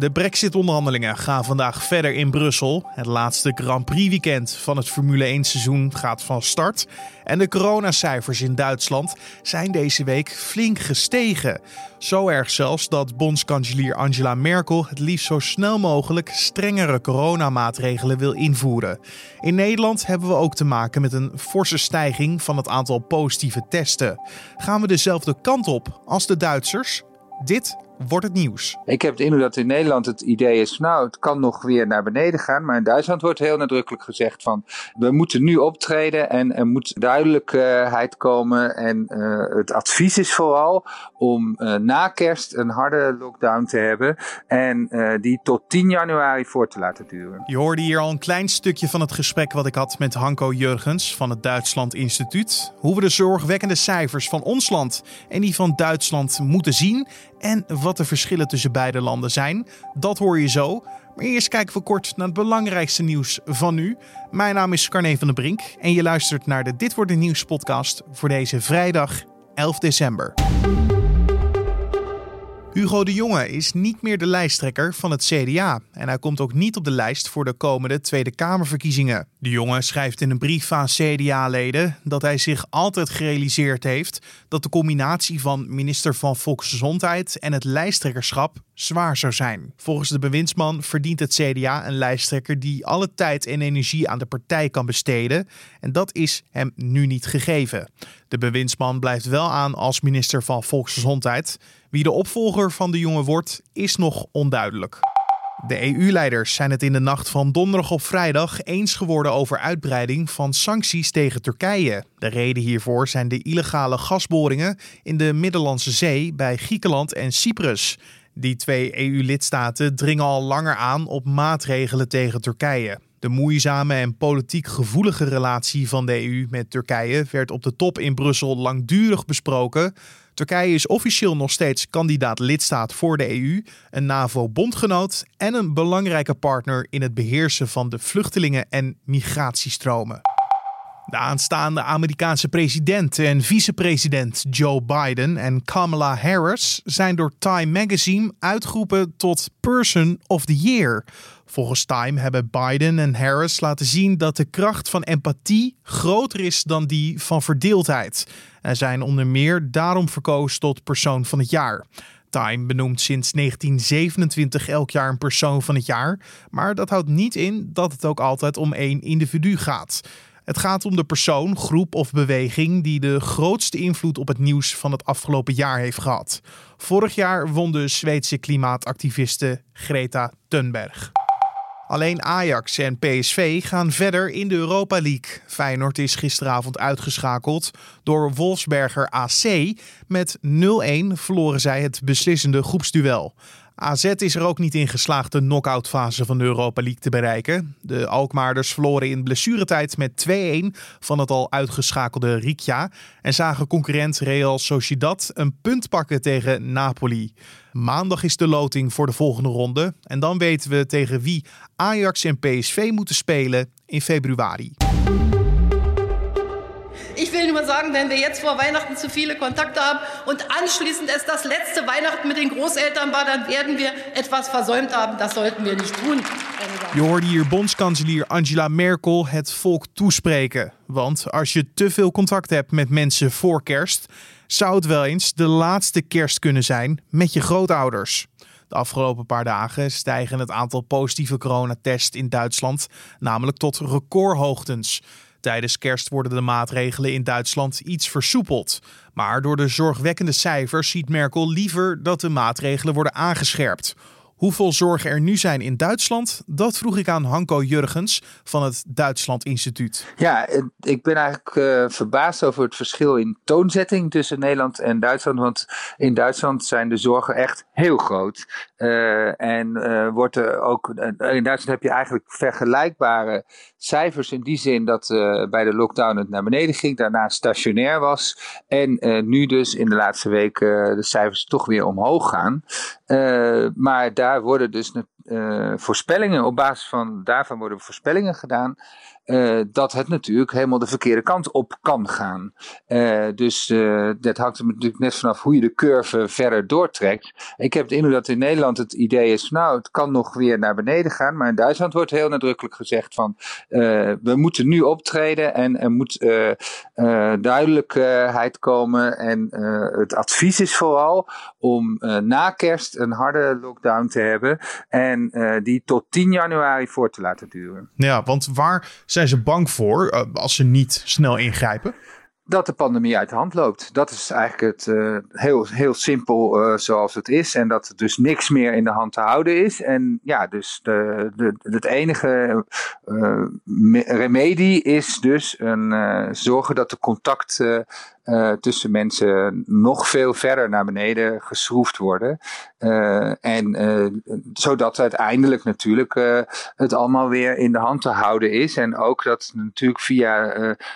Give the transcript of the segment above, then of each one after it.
De Brexit-onderhandelingen gaan vandaag verder in Brussel. Het laatste Grand Prix-weekend van het Formule 1-seizoen gaat van start. En de coronacijfers in Duitsland zijn deze week flink gestegen. Zo erg zelfs dat bondskanselier Angela Merkel het liefst zo snel mogelijk strengere coronamaatregelen wil invoeren. In Nederland hebben we ook te maken met een forse stijging van het aantal positieve testen. Gaan we dezelfde kant op als de Duitsers? Dit wordt het nieuws. Ik heb het indruk dat in Nederland het idee is, nou, het kan nog weer naar beneden gaan. Maar in Duitsland wordt heel nadrukkelijk gezegd van, we moeten nu optreden en er moet duidelijkheid komen. En uh, het advies is vooral om uh, na kerst een harde lockdown te hebben en uh, die tot 10 januari voor te laten duren. Je hoorde hier al een klein stukje van het gesprek wat ik had met Hanko Jurgens van het Duitsland Instituut. Hoe we de zorgwekkende cijfers van ons land en die van Duitsland moeten zien en wat de verschillen tussen beide landen zijn. Dat hoor je zo. Maar eerst kijken we kort naar het belangrijkste nieuws van nu. Mijn naam is Carne van der Brink en je luistert naar de Dit wordt het nieuws podcast voor deze vrijdag 11 december. Hugo de Jonge is niet meer de lijsttrekker van het CDA en hij komt ook niet op de lijst voor de komende Tweede Kamerverkiezingen. De Jonge schrijft in een brief aan CDA-leden dat hij zich altijd gerealiseerd heeft dat de combinatie van minister van Volksgezondheid en het lijsttrekkerschap zwaar zou zijn. Volgens de bewindsman verdient het CDA een lijsttrekker die alle tijd en energie aan de partij kan besteden en dat is hem nu niet gegeven. De bewindsman blijft wel aan als minister van Volksgezondheid. Wie de opvolger van de jongen wordt, is nog onduidelijk. De EU-leiders zijn het in de nacht van donderdag op vrijdag eens geworden over uitbreiding van sancties tegen Turkije. De reden hiervoor zijn de illegale gasboringen in de Middellandse Zee bij Griekenland en Cyprus. Die twee EU-lidstaten dringen al langer aan op maatregelen tegen Turkije. De moeizame en politiek gevoelige relatie van de EU met Turkije werd op de top in Brussel langdurig besproken. Turkije is officieel nog steeds kandidaat lidstaat voor de EU, een NAVO-bondgenoot en een belangrijke partner in het beheersen van de vluchtelingen- en migratiestromen. De aanstaande Amerikaanse president en vicepresident Joe Biden en Kamala Harris zijn door Time Magazine uitgeroepen tot Person of the Year. Volgens Time hebben Biden en Harris laten zien dat de kracht van empathie groter is dan die van verdeeldheid. En zijn onder meer daarom verkozen tot persoon van het jaar. Time benoemt sinds 1927 elk jaar een persoon van het jaar, maar dat houdt niet in dat het ook altijd om één individu gaat. Het gaat om de persoon, groep of beweging die de grootste invloed op het nieuws van het afgelopen jaar heeft gehad. Vorig jaar won de Zweedse klimaatactiviste Greta Thunberg. Alleen Ajax en PSV gaan verder in de Europa League. Feyenoord is gisteravond uitgeschakeld door Wolfsberger AC. Met 0-1 verloren zij het beslissende groepsduel. AZ is er ook niet in geslaagd de knock-outfase van de Europa League te bereiken. De Alkmaarders verloren in blessuretijd met 2-1 van het al uitgeschakelde Rikja en zagen concurrent Real Sociedad een punt pakken tegen Napoli. Maandag is de loting voor de volgende ronde en dan weten we tegen wie Ajax en PSV moeten spelen in februari. Ich will nur sagen, wenn wir jetzt vor Weihnachten zu viele Kontakte haben und anschließend es das letzte Weihnachten mit den Großeltern war, dann werden wir etwas versäumt haben. Das sollten wir nicht tun. Je hoorde hier bondskanselier Angela Merkel het volk toespreken. Want als je te veel contact hebt met mensen voor kerst, zou het wel eens de laatste kerst kunnen zijn met je grootouders. De afgelopen paar dagen stijgen het aantal positieve coronatests in Duitsland namelijk tot recordhoogtens. Tijdens kerst worden de maatregelen in Duitsland iets versoepeld. Maar door de zorgwekkende cijfers ziet Merkel liever dat de maatregelen worden aangescherpt. Hoeveel zorgen er nu zijn in Duitsland? Dat vroeg ik aan Hanko Jurgens van het Duitsland Instituut. Ja, ik ben eigenlijk uh, verbaasd over het verschil in toonzetting tussen Nederland en Duitsland. Want in Duitsland zijn de zorgen echt heel groot. Uh, en uh, wordt er ook. in Duitsland heb je eigenlijk vergelijkbare cijfers in die zin dat bij de lockdown het naar beneden ging, daarna stationair was. En nu dus in de laatste weken de cijfers toch weer omhoog gaan. maar daar worden dus voorspellingen, op basis van daarvan worden voorspellingen gedaan dat het natuurlijk helemaal de verkeerde kant op kan gaan. dus dat hangt er natuurlijk net vanaf hoe je de curve verder doortrekt. Ik heb het indruk dat in Nederland het idee is, nou, het kan nog weer naar beneden gaan. Maar in Duitsland wordt heel nadrukkelijk gezegd van, we moeten nu optreden en er moet duidelijkheid komen. En het advies is vooral om na kerst een harde lockdown te hebben. En die tot 10 januari voor te laten duren. Ja, want waar zijn ze bang voor als ze niet snel ingrijpen? dat de pandemie uit de hand loopt. Dat is eigenlijk het uh, heel, heel simpel zoals het is. En dat er dus niks meer in de hand te houden is. En ja, dus de, de, het enige remedie is dus een, zorgen dat de contact uh, tussen mensen nog veel verder naar beneden geschroefd worden. Uh, en uh, zodat uiteindelijk natuurlijk het allemaal weer in de hand te houden is. En ook dat natuurlijk via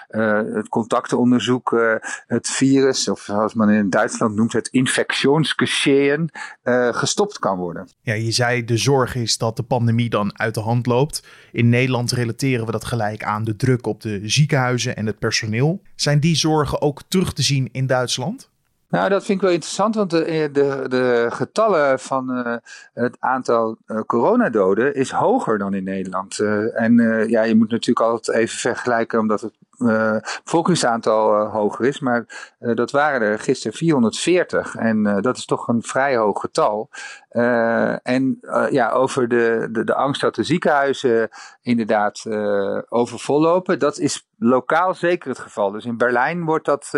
het contactenonderzoek het virus, of zoals men in Duitsland noemt, het infectionsgeschehen, gestopt kan worden. Ja, je zei de zorg is dat de pandemie dan uit de hand loopt. In Nederland relateren we dat gelijk aan de druk op de ziekenhuizen en het personeel. Zijn die zorgen ook terug te zien in Duitsland? Nou, dat vind ik wel interessant, want de, de, de getallen van uh, het aantal uh, coronadoden is hoger dan in Nederland. Uh, en ja, je moet natuurlijk altijd even vergelijken, omdat het uh, bevolkingsaantal uh, hoger is. Maar uh, dat waren er gisteren 440. En dat is toch een vrij hoog getal. en ja, over de, de, de, angst dat de ziekenhuizen inderdaad overvol lopen. Dat is lokaal zeker het geval. Dus in Berlijn wordt dat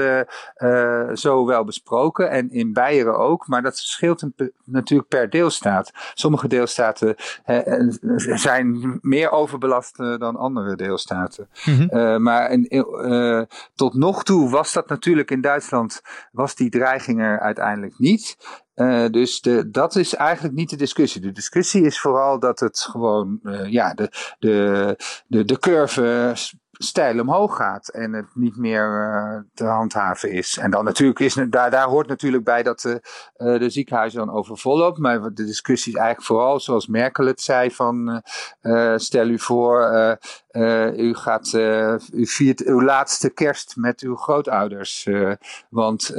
zo wel besproken. En in Beieren ook. Maar dat een, natuurlijk per deelstaat. Sommige deelstaten zijn meer overbelast dan andere deelstaten. Mm -hmm. maar in, uh, tot nog toe was dat natuurlijk in Duitsland, was die dreiging er uiteindelijk niet. Uh, dus de, dat is eigenlijk niet de discussie. De discussie is vooral dat het gewoon, uh, ja, de, de, de, de curve stijl omhoog gaat en het niet meer uh, te handhaven is. En dan natuurlijk is, daar, daar hoort natuurlijk bij dat de, uh, de ziekenhuizen dan lopen. Maar de discussie is eigenlijk vooral, zoals Merkel het zei, van stel u voor, u, gaat, u viert uw laatste kerst met uw grootouders. want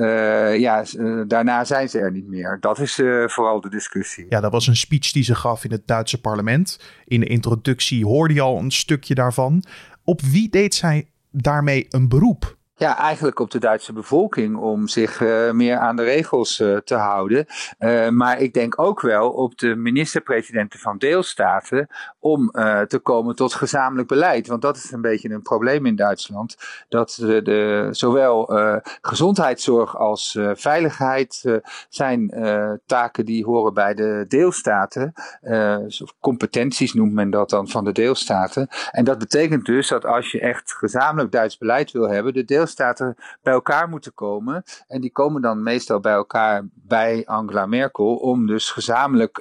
ja, daarna zijn ze er niet meer. Dat is vooral de discussie. Ja, dat was een speech die ze gaf in het Duitse parlement. In de introductie hoorde je al een stukje daarvan. Op wie deed zij daarmee een beroep? Ja, eigenlijk op de Duitse bevolking om zich uh, meer aan de regels uh, te houden. Uh, maar ik denk ook wel op de minister-presidenten van deelstaten om te komen tot gezamenlijk beleid. Want dat is een beetje een probleem in Duitsland. Dat de, de zowel gezondheidszorg als veiligheid zijn taken die horen bij de deelstaten. competenties noemt men dat dan van de deelstaten. En dat betekent dus dat als je echt gezamenlijk Duits beleid wil hebben, de deelstaten bij elkaar moeten komen. En die komen dan meestal bij elkaar bij Angela Merkel om dus gezamenlijk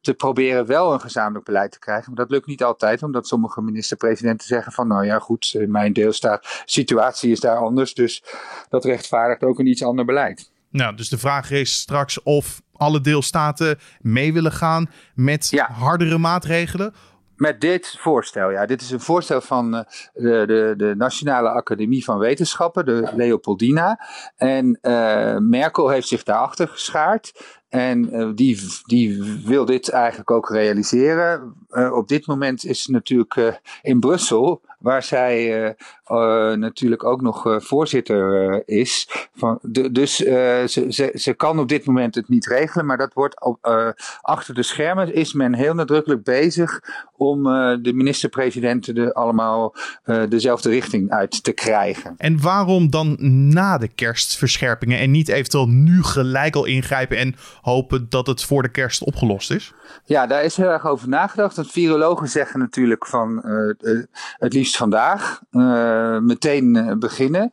te proberen wel een gezamenlijk beleid te krijgen. Maar dat lukt niet altijd, omdat sommige minister-presidenten zeggen van nou ja goed, in mijn deelstaat, situatie is daar anders. Dus dat rechtvaardigt ook een iets ander beleid. Nou, dus de vraag is straks of alle deelstaten mee willen gaan met ja. hardere maatregelen met dit voorstel, ja. Dit is een voorstel van uh, de, de, de, Nationale Academie van Wetenschappen, de Leopoldina. En uh, Merkel heeft zich daarachter geschaard. En uh, die, die wil dit eigenlijk ook realiseren. op dit moment is ze natuurlijk in Brussel waar zij natuurlijk ook nog voorzitter is. Van de, dus ze, ze, ze kan op dit moment het niet regelen, maar dat wordt achter de schermen is men heel nadrukkelijk bezig om de minister-presidenten de, allemaal dezelfde richting uit te krijgen. En waarom dan na de kerstverscherpingen en niet eventueel nu gelijk al ingrijpen en hopen dat het voor de kerst opgelost is? Ja, daar is heel erg over nagedacht. Want virologen zeggen natuurlijk van het liefst vandaag uh, meteen beginnen.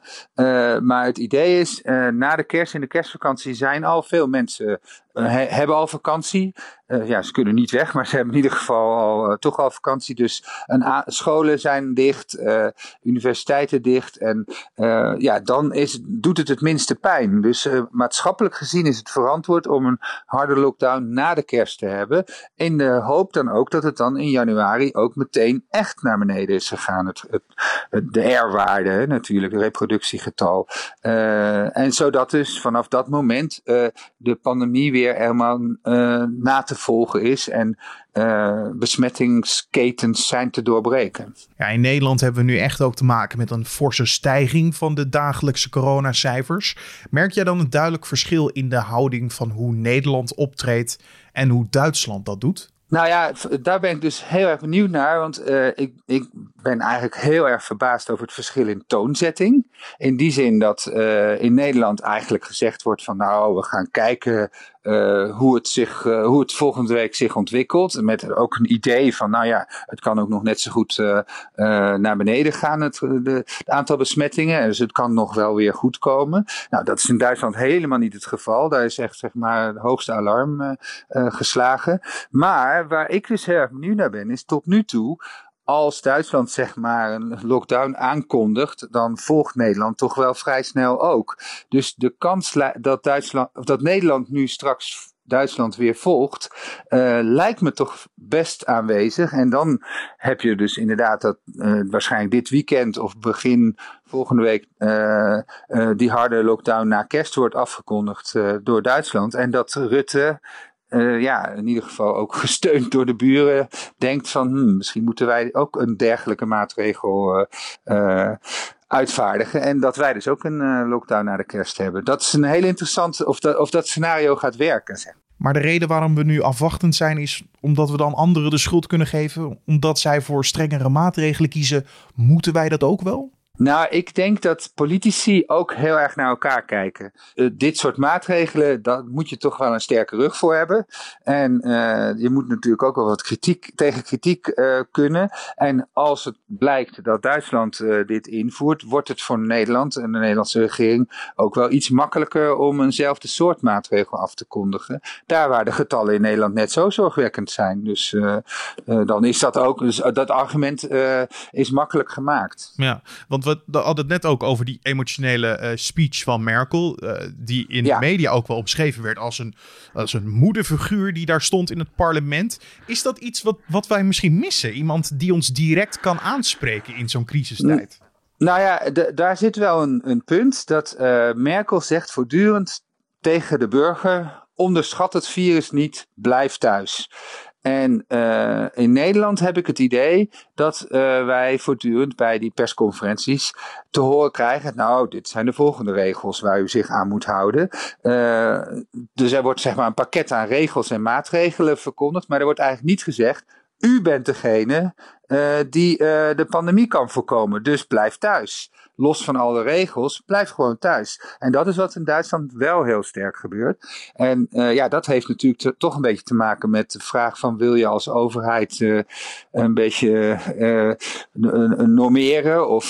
Maar het idee is, na de kerst, in de kerstvakantie, zijn al veel mensen hebben al vakantie. ja, ze kunnen niet weg, maar ze hebben in ieder geval al, toch al vakantie. Dus een scholen zijn dicht, universiteiten dicht. En ja, dan is, doet het het minste pijn. Dus maatschappelijk gezien is het verantwoord om een harde lockdown na de kerst te hebben. In de hoop dan ook dat het dan in januari ook meteen echt naar beneden is gegaan. Het, het, de R-waarde natuurlijk, het reproductiegetal. En zodat dus vanaf dat moment de pandemie weer helemaal uh, na te volgen is en besmettingsketens zijn te doorbreken. Ja, in Nederland hebben we nu echt ook te maken met een forse stijging van de dagelijkse coronacijfers. Merk jij dan een duidelijk verschil in de houding van hoe Nederland optreedt en hoe Duitsland dat doet? Nou ja, daar ben ik dus heel erg benieuwd naar. Want uh, ik, ik ben eigenlijk heel erg verbaasd over het verschil in toonzetting. In die zin dat uh, in Nederland eigenlijk gezegd wordt van nou, we gaan kijken uh, hoe, het zich, uh, hoe het volgende week zich ontwikkelt. Met ook een idee van nou ja, het kan ook nog net zo goed naar beneden gaan, het, de, het aantal besmettingen. Dus het kan nog wel weer goed komen. Nou, dat is in Duitsland helemaal niet het geval. Daar is echt zeg maar het hoogste alarm geslagen. Maar waar ik dus heel erg benieuwd naar ben, is tot nu toe als Duitsland zeg maar een lockdown aankondigt, dan volgt Nederland toch wel vrij snel ook. Dus de kans dat, Duitsland, of dat Nederland nu straks Duitsland weer volgt, uh, lijkt me toch best aanwezig. En dan heb je dus inderdaad dat uh, waarschijnlijk dit weekend of begin volgende week uh, die harde lockdown na kerst wordt afgekondigd door Duitsland. En dat Rutte uh, ja, in ieder geval ook gesteund door de buren, denkt van hmm, misschien moeten wij ook een dergelijke maatregel uh, uitvaardigen. En dat wij dus ook een lockdown na de kerst hebben. Dat is een heel interessant of dat, of dat scenario gaat werken. Zeg. Maar de reden waarom we nu afwachtend zijn is omdat we dan anderen de schuld kunnen geven. Omdat zij voor strengere maatregelen kiezen. Moeten wij dat ook wel? Nou, ik denk dat politici ook heel erg naar elkaar kijken. Uh, dit soort maatregelen, daar moet je toch wel een sterke rug voor hebben. En uh, je moet natuurlijk ook wel wat kritiek, tegen kritiek uh, kunnen. En als het blijkt dat Duitsland dit invoert, wordt het voor Nederland en de Nederlandse regering ook wel iets makkelijker om eenzelfde soort maatregel af te kondigen. Daar waar de getallen in Nederland net zo zorgwekkend zijn. Dus dan is dat ook, dus dat argument is makkelijk gemaakt. Ja, want we hadden het net ook over die emotionele uh, speech van Merkel. Uh, die in de media ook wel omschreven werd als een, als een moederfiguur die daar stond in het parlement. Is dat iets wat, wat wij misschien missen? Iemand die ons direct kan aanspreken in zo'n crisistijd? Nou ja, daar zit wel een, een punt. Dat uh, Merkel zegt voortdurend tegen de burger: onderschat het virus niet, blijf thuis. En uh, in Nederland heb ik het idee dat uh, wij voortdurend bij die persconferenties te horen krijgen: Nou, dit zijn de volgende regels waar u zich aan moet houden. Uh, dus er wordt zeg maar een pakket aan regels en maatregelen verkondigd, maar er wordt eigenlijk niet gezegd: U bent degene die de pandemie kan voorkomen, dus blijf thuis los van alle regels, blijf gewoon thuis. En dat is wat in Duitsland wel heel sterk gebeurt. En uh, ja, dat heeft natuurlijk toch een beetje te maken met de vraag van wil je als overheid uh, een beetje uh, normeren of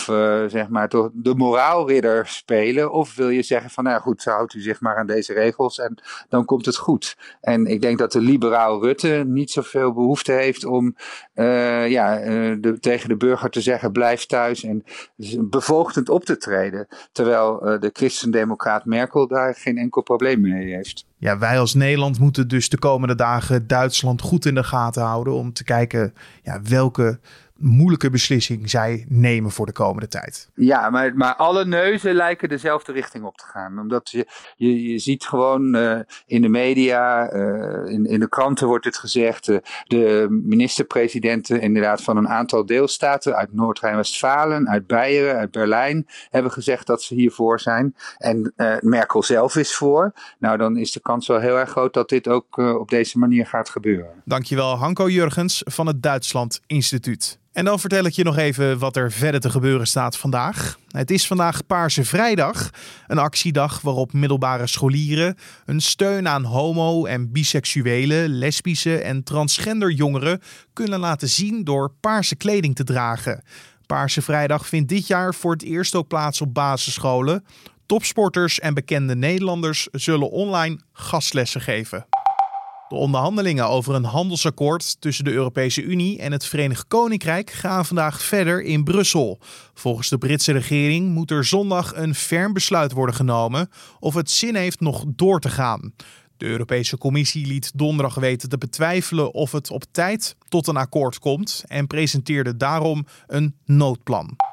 zeg maar toch de moraalridder spelen? Of wil je zeggen van nou goed, houdt u zich maar aan deze regels en dan komt het goed. En ik denk dat de liberaal Rutte niet zoveel behoefte heeft om ja, de, tegen de burger te zeggen blijf thuis en op te treden. Terwijl uh, de christendemocraat Merkel daar geen enkel probleem mee heeft. Ja, wij als Nederland moeten dus de komende dagen Duitsland goed in de gaten houden. Om te kijken ja, welke moeilijke beslissing zij nemen voor de komende tijd. Ja, maar, maar alle neuzen lijken dezelfde richting op te gaan. Omdat je, je, je ziet gewoon uh, in de media, uh, in, in de kranten wordt het gezegd, uh, de minister-presidenten inderdaad van een aantal deelstaten uit Noord-Rijn-Westfalen, uit Beieren, uit Berlijn, hebben gezegd dat ze hiervoor zijn. En Merkel zelf is voor. Nou, dan is de kans wel heel erg groot dat dit ook op deze manier gaat gebeuren. Dankjewel Hanko Jurgens van het Duitsland Instituut. En dan vertel ik je nog even wat er verder te gebeuren staat vandaag. Het is vandaag Paarse Vrijdag, een actiedag waarop middelbare scholieren een steun aan homo- en biseksuele, lesbische en transgender jongeren kunnen laten zien door paarse kleding te dragen. Paarse Vrijdag vindt dit jaar voor het eerst ook plaats op basisscholen. Topsporters en bekende Nederlanders zullen online gastlessen geven. De onderhandelingen over een handelsakkoord tussen de Europese Unie en het Verenigd Koninkrijk gaan vandaag verder in Brussel. Volgens de Britse regering moet er zondag een ferm besluit worden genomen of het zin heeft nog door te gaan. De Europese Commissie liet donderdag weten te betwijfelen of het op tijd tot een akkoord komt en presenteerde daarom een noodplan.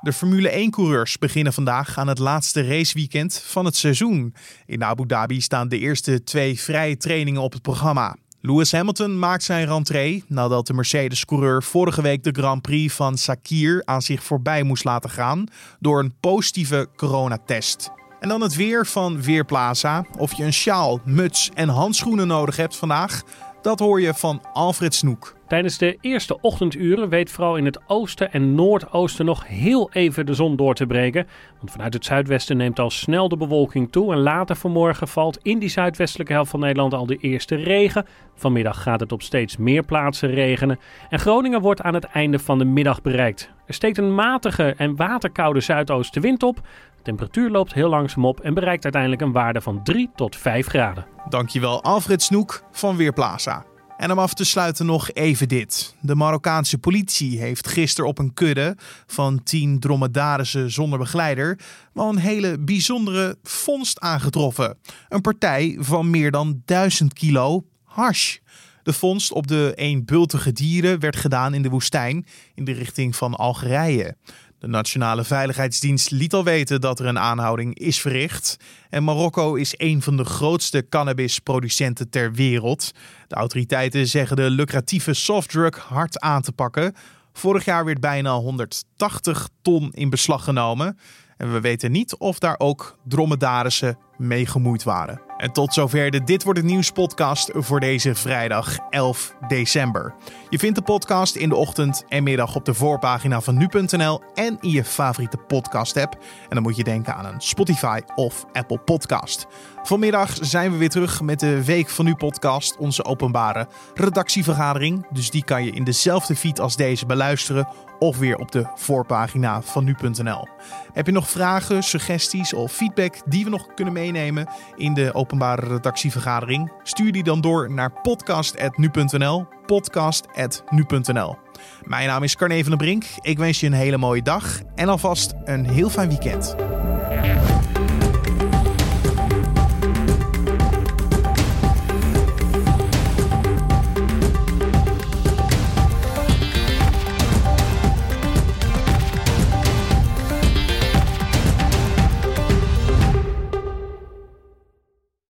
De Formule 1-coureurs beginnen vandaag aan het laatste raceweekend van het seizoen. In Abu Dhabi staan de eerste twee vrije trainingen op het programma. Lewis Hamilton maakt zijn rentree nadat de Mercedes-coureur vorige week de Grand Prix van Sakir aan zich voorbij moest laten gaan door een positieve coronatest. En dan het weer van Weerplaza. Of je een sjaal, muts en handschoenen nodig hebt vandaag, dat hoor je van Alfred Snoek. Tijdens de eerste ochtenduren weet vooral in het oosten en noordoosten nog heel even de zon door te breken. Want vanuit het zuidwesten neemt al snel de bewolking toe. En later vanmorgen valt in die zuidwestelijke helft van Nederland al de eerste regen. Vanmiddag gaat het op steeds meer plaatsen regenen. En Groningen wordt aan het einde van de middag bereikt. Er steekt een matige en waterkoude zuidoostenwind op. De temperatuur loopt heel langzaam op en bereikt uiteindelijk een waarde van 3 tot 5 graden. Dankjewel Alfred Snoek van Weerplaza. En om af te sluiten nog even dit. De Marokkaanse politie heeft gisteren op een kudde van tien dromedarissen zonder begeleider wel een hele bijzondere vondst aangetroffen. Een partij van meer dan 1000 kilo hash. De vondst op de eenbultige dieren werd gedaan in de woestijn in de richting van Algerije. De Nationale Veiligheidsdienst liet al weten dat er een aanhouding is verricht. En Marokko is een van de grootste cannabisproducenten ter wereld. De autoriteiten zeggen de lucratieve softdrug hard aan te pakken. Vorig jaar werd bijna 180 ton in beslag genomen. En we weten niet of daar ook dromedarissen mee gemoeid waren. En tot zover de Dit Wordt Het Nieuws podcast voor deze vrijdag 11 december. Je vindt de podcast in de ochtend en middag op de voorpagina van nu.nl en in je favoriete podcast app. En dan moet je denken aan een Spotify of Apple podcast. Vanmiddag zijn we weer terug met de Week van Nu podcast, onze openbare redactievergadering. Dus die kan je in dezelfde feed als deze beluisteren of weer op de voorpagina van nu.nl. Heb je nog vragen, suggesties of feedback die we nog kunnen meenemen in de openbare redactievergadering? Stuur die dan door naar podcast.nu.nl. Podcast.nu.nl. Mijn naam is Carne van den Brink. Ik wens je een hele mooie dag en alvast een heel fijn weekend.